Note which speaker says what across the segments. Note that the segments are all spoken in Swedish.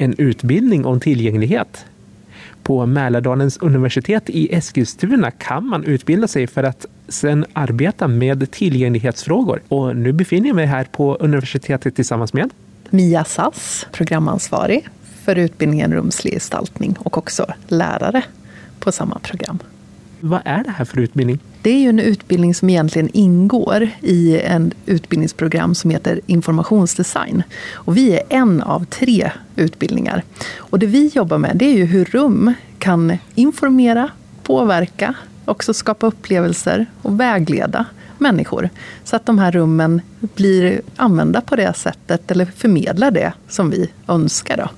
Speaker 1: en utbildning om tillgänglighet. På Mälardalens universitet i Eskilstuna kan man utbilda sig för att sedan arbeta med tillgänglighetsfrågor. Och nu befinner jag mig här på universitetet tillsammans med
Speaker 2: Mia Sass, programansvarig för utbildningen rumslig gestaltning och också lärare på samma program.
Speaker 1: Vad är det här för utbildning?
Speaker 2: Det är ju en utbildning som egentligen ingår i en utbildningsprogram som heter informationsdesign. Och vi är en av tre utbildningar. Och det vi jobbar med det är ju hur rum kan informera, påverka, också skapa upplevelser och vägleda människor. Så att de här rummen blir använda på det sättet eller förmedlar det som vi önskar. Då.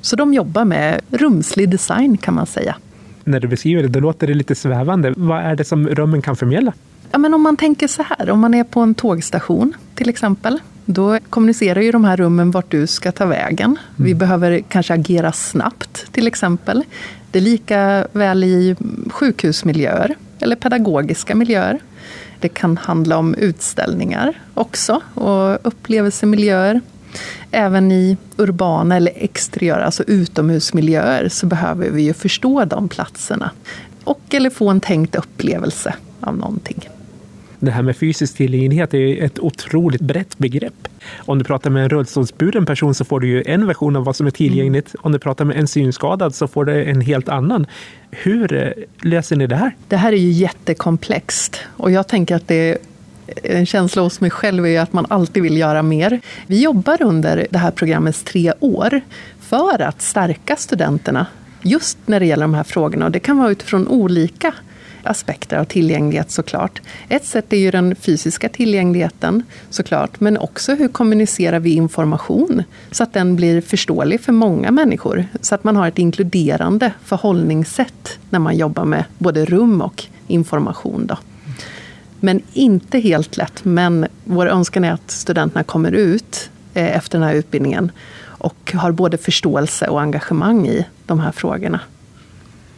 Speaker 2: Så de jobbar med rumslig design kan man säga
Speaker 1: när du beskriver det, då låter det lite svävande. Vad är det som rummen kan förmedla?
Speaker 2: Ja, men om man tänker så här, om man är på en tågstation till exempel. Då kommunicerar ju de här rummen vart du ska ta vägen. Mm. Vi behöver kanske agera snabbt till exempel. Det är lika väl i sjukhusmiljöer eller pedagogiska miljöer. Det kan handla om utställningar också och upplevelsemiljöer. Även i urbana eller exteriöra, alltså utomhusmiljöer, så behöver vi ju förstå de platserna. Och eller få en tänkt upplevelse av någonting.
Speaker 1: Det här med fysisk tillgänglighet är ett otroligt brett begrepp. Om du pratar med en rullstolsburen person så får du ju en version av vad som är tillgängligt. Mm. Om du pratar med en synskadad så får du en helt annan. Hur eh, löser ni det här?
Speaker 2: Det här är ju jättekomplext och jag tänker att det en känsla hos mig själv är att man alltid vill göra mer. Vi jobbar under det här programmets tre år för att stärka studenterna just när det gäller de här frågorna. Och det kan vara utifrån olika aspekter av tillgänglighet såklart. Ett sätt är ju den fysiska tillgängligheten såklart, men också hur kommunicerar vi information så att den blir förståelig för många människor. Så att man har ett inkluderande förhållningssätt när man jobbar med både rum och information. Då. Men inte helt lätt. Men vår önskan är att studenterna kommer ut eh, efter den här utbildningen och har både förståelse och engagemang i de här frågorna.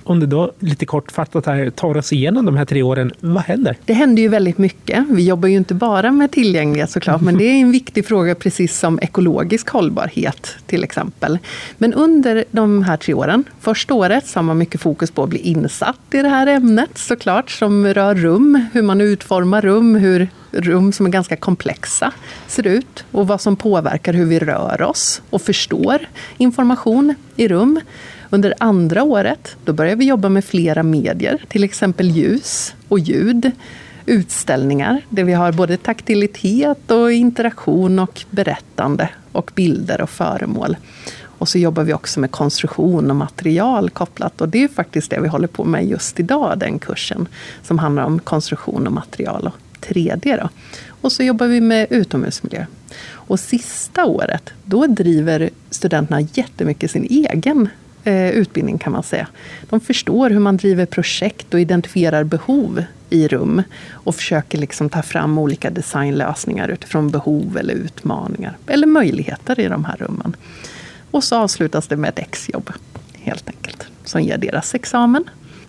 Speaker 1: Om du då lite kortfattat här tar oss igenom de här tre åren, vad händer?
Speaker 2: Det händer ju väldigt mycket. Vi jobbar ju inte bara med tillgänglighet såklart, men det är en viktig fråga precis som ekologisk hållbarhet till exempel. Men under de här tre åren, första året så har man mycket fokus på att bli insatt i det här ämnet såklart, som rör rum, hur man utformar rum, hur rum som är ganska komplexa ser ut och vad som påverkar hur vi rör oss och förstår information i rum. Under andra året då börjar vi jobba med flera medier, till exempel ljus och ljud utställningar där vi har både taktilitet och interaktion och berättande och bilder och föremål. Och så jobbar vi också med konstruktion och material kopplat och det är faktiskt det vi håller på med just idag, den kursen som handlar om konstruktion och material och 3D. Då. Och så jobbar vi med utomhusmiljö. Och sista året, då driver studenterna jättemycket sin egen eh, utbildning kan man säga. De förstår hur man driver projekt och identifierar behov i rum och försöker liksom ta fram olika designlösningar utifrån behov eller utmaningar eller möjligheter i de här rummen. Och så avslutas det med ett exjobb helt enkelt som ger deras examen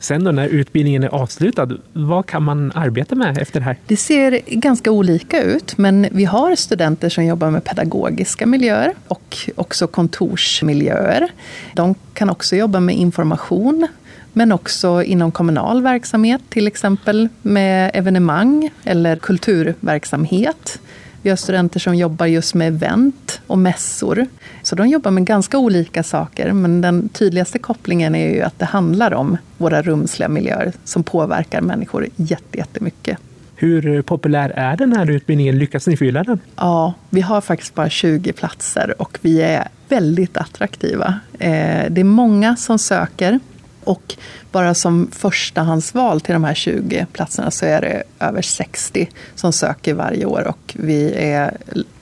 Speaker 1: Sen då när utbildningen är avslutad, vad kan man arbeta med efter det här?
Speaker 2: Det ser ganska olika ut, men vi har studenter som jobbar med pedagogiska miljöer och också kontorsmiljöer. De kan också jobba med information, men också inom kommunal verksamhet, till exempel med evenemang eller kulturverksamhet. Vi har studenter som jobbar just med event och mässor. Så de jobbar med ganska olika saker, men den tydligaste kopplingen är ju att det handlar om våra rumsliga miljöer som påverkar människor jättemycket.
Speaker 1: Hur populär är den här utbildningen? Lyckas ni fylla den?
Speaker 2: Ja, vi har faktiskt bara 20 platser och vi är väldigt attraktiva. Eh, det är många som söker och bara som förstahandsval till de här 20 platserna så är det över 60 som söker varje år och vi är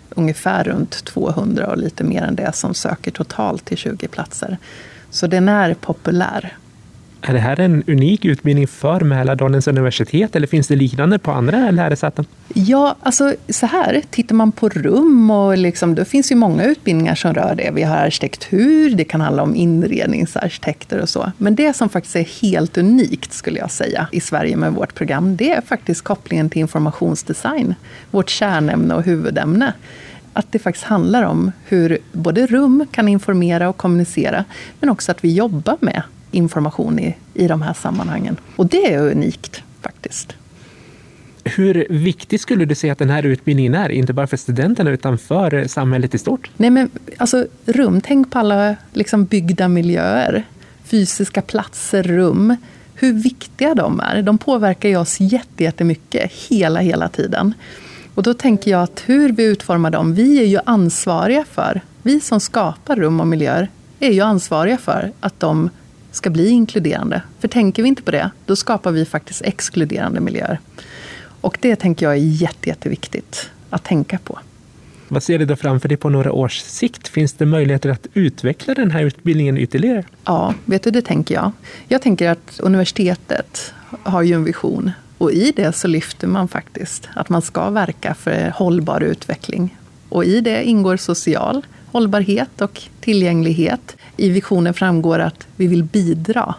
Speaker 2: ungefär runt 200 och lite mer än det som söker totalt till 20 platser. Så den är populär.
Speaker 1: Är det här en unik utbildning för Mälardalens universitet eller finns det liknande på andra lärosäten?
Speaker 2: Ja, alltså så här, tittar man på rum och liksom, det finns ju många utbildningar som rör det. Vi har arkitektur, det kan handla om inredningsarkitekter och så. Men det som faktiskt är helt unikt, skulle jag säga, i Sverige med vårt program, det är faktiskt kopplingen till informationsdesign. Vårt kärnämne och huvudämne. Att det faktiskt handlar om hur både rum kan informera och kommunicera, men också att vi jobbar med information i, i de här sammanhangen. Och det är unikt faktiskt.
Speaker 1: Hur viktig skulle du säga att den här utbildningen är, inte bara för studenterna utan för samhället i stort?
Speaker 2: Nej, men alltså rum, tänk på alla liksom byggda miljöer, fysiska platser, rum. Hur viktiga de är. De påverkar oss jättemycket hela, hela tiden. Och då tänker jag att hur vi utformar dem, vi är ju ansvariga för, vi som skapar rum och miljöer, är ju ansvariga för att de ska bli inkluderande. För tänker vi inte på det, då skapar vi faktiskt exkluderande miljöer. Och det tänker jag är jätte, jätteviktigt att tänka på.
Speaker 1: Vad ser du då framför dig på några års sikt? Finns det möjligheter att utveckla den här utbildningen ytterligare?
Speaker 2: Ja, vet du, det tänker jag. Jag tänker att universitetet har ju en vision och i det så lyfter man faktiskt att man ska verka för hållbar utveckling. Och i det ingår social hållbarhet och tillgänglighet. I visionen framgår att vi vill bidra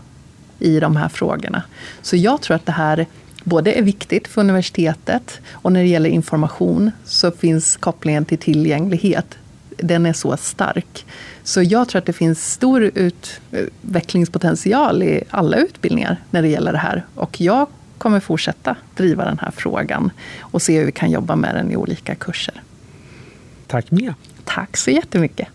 Speaker 2: i de här frågorna. Så jag tror att det här både är viktigt för universitetet och när det gäller information så finns kopplingen till tillgänglighet. Den är så stark. Så jag tror att det finns stor utvecklingspotential i alla utbildningar när det gäller det här. Och jag kommer fortsätta driva den här frågan och se hur vi kan jobba med den i olika kurser.
Speaker 1: Tack Mia.
Speaker 2: Tack så jättemycket.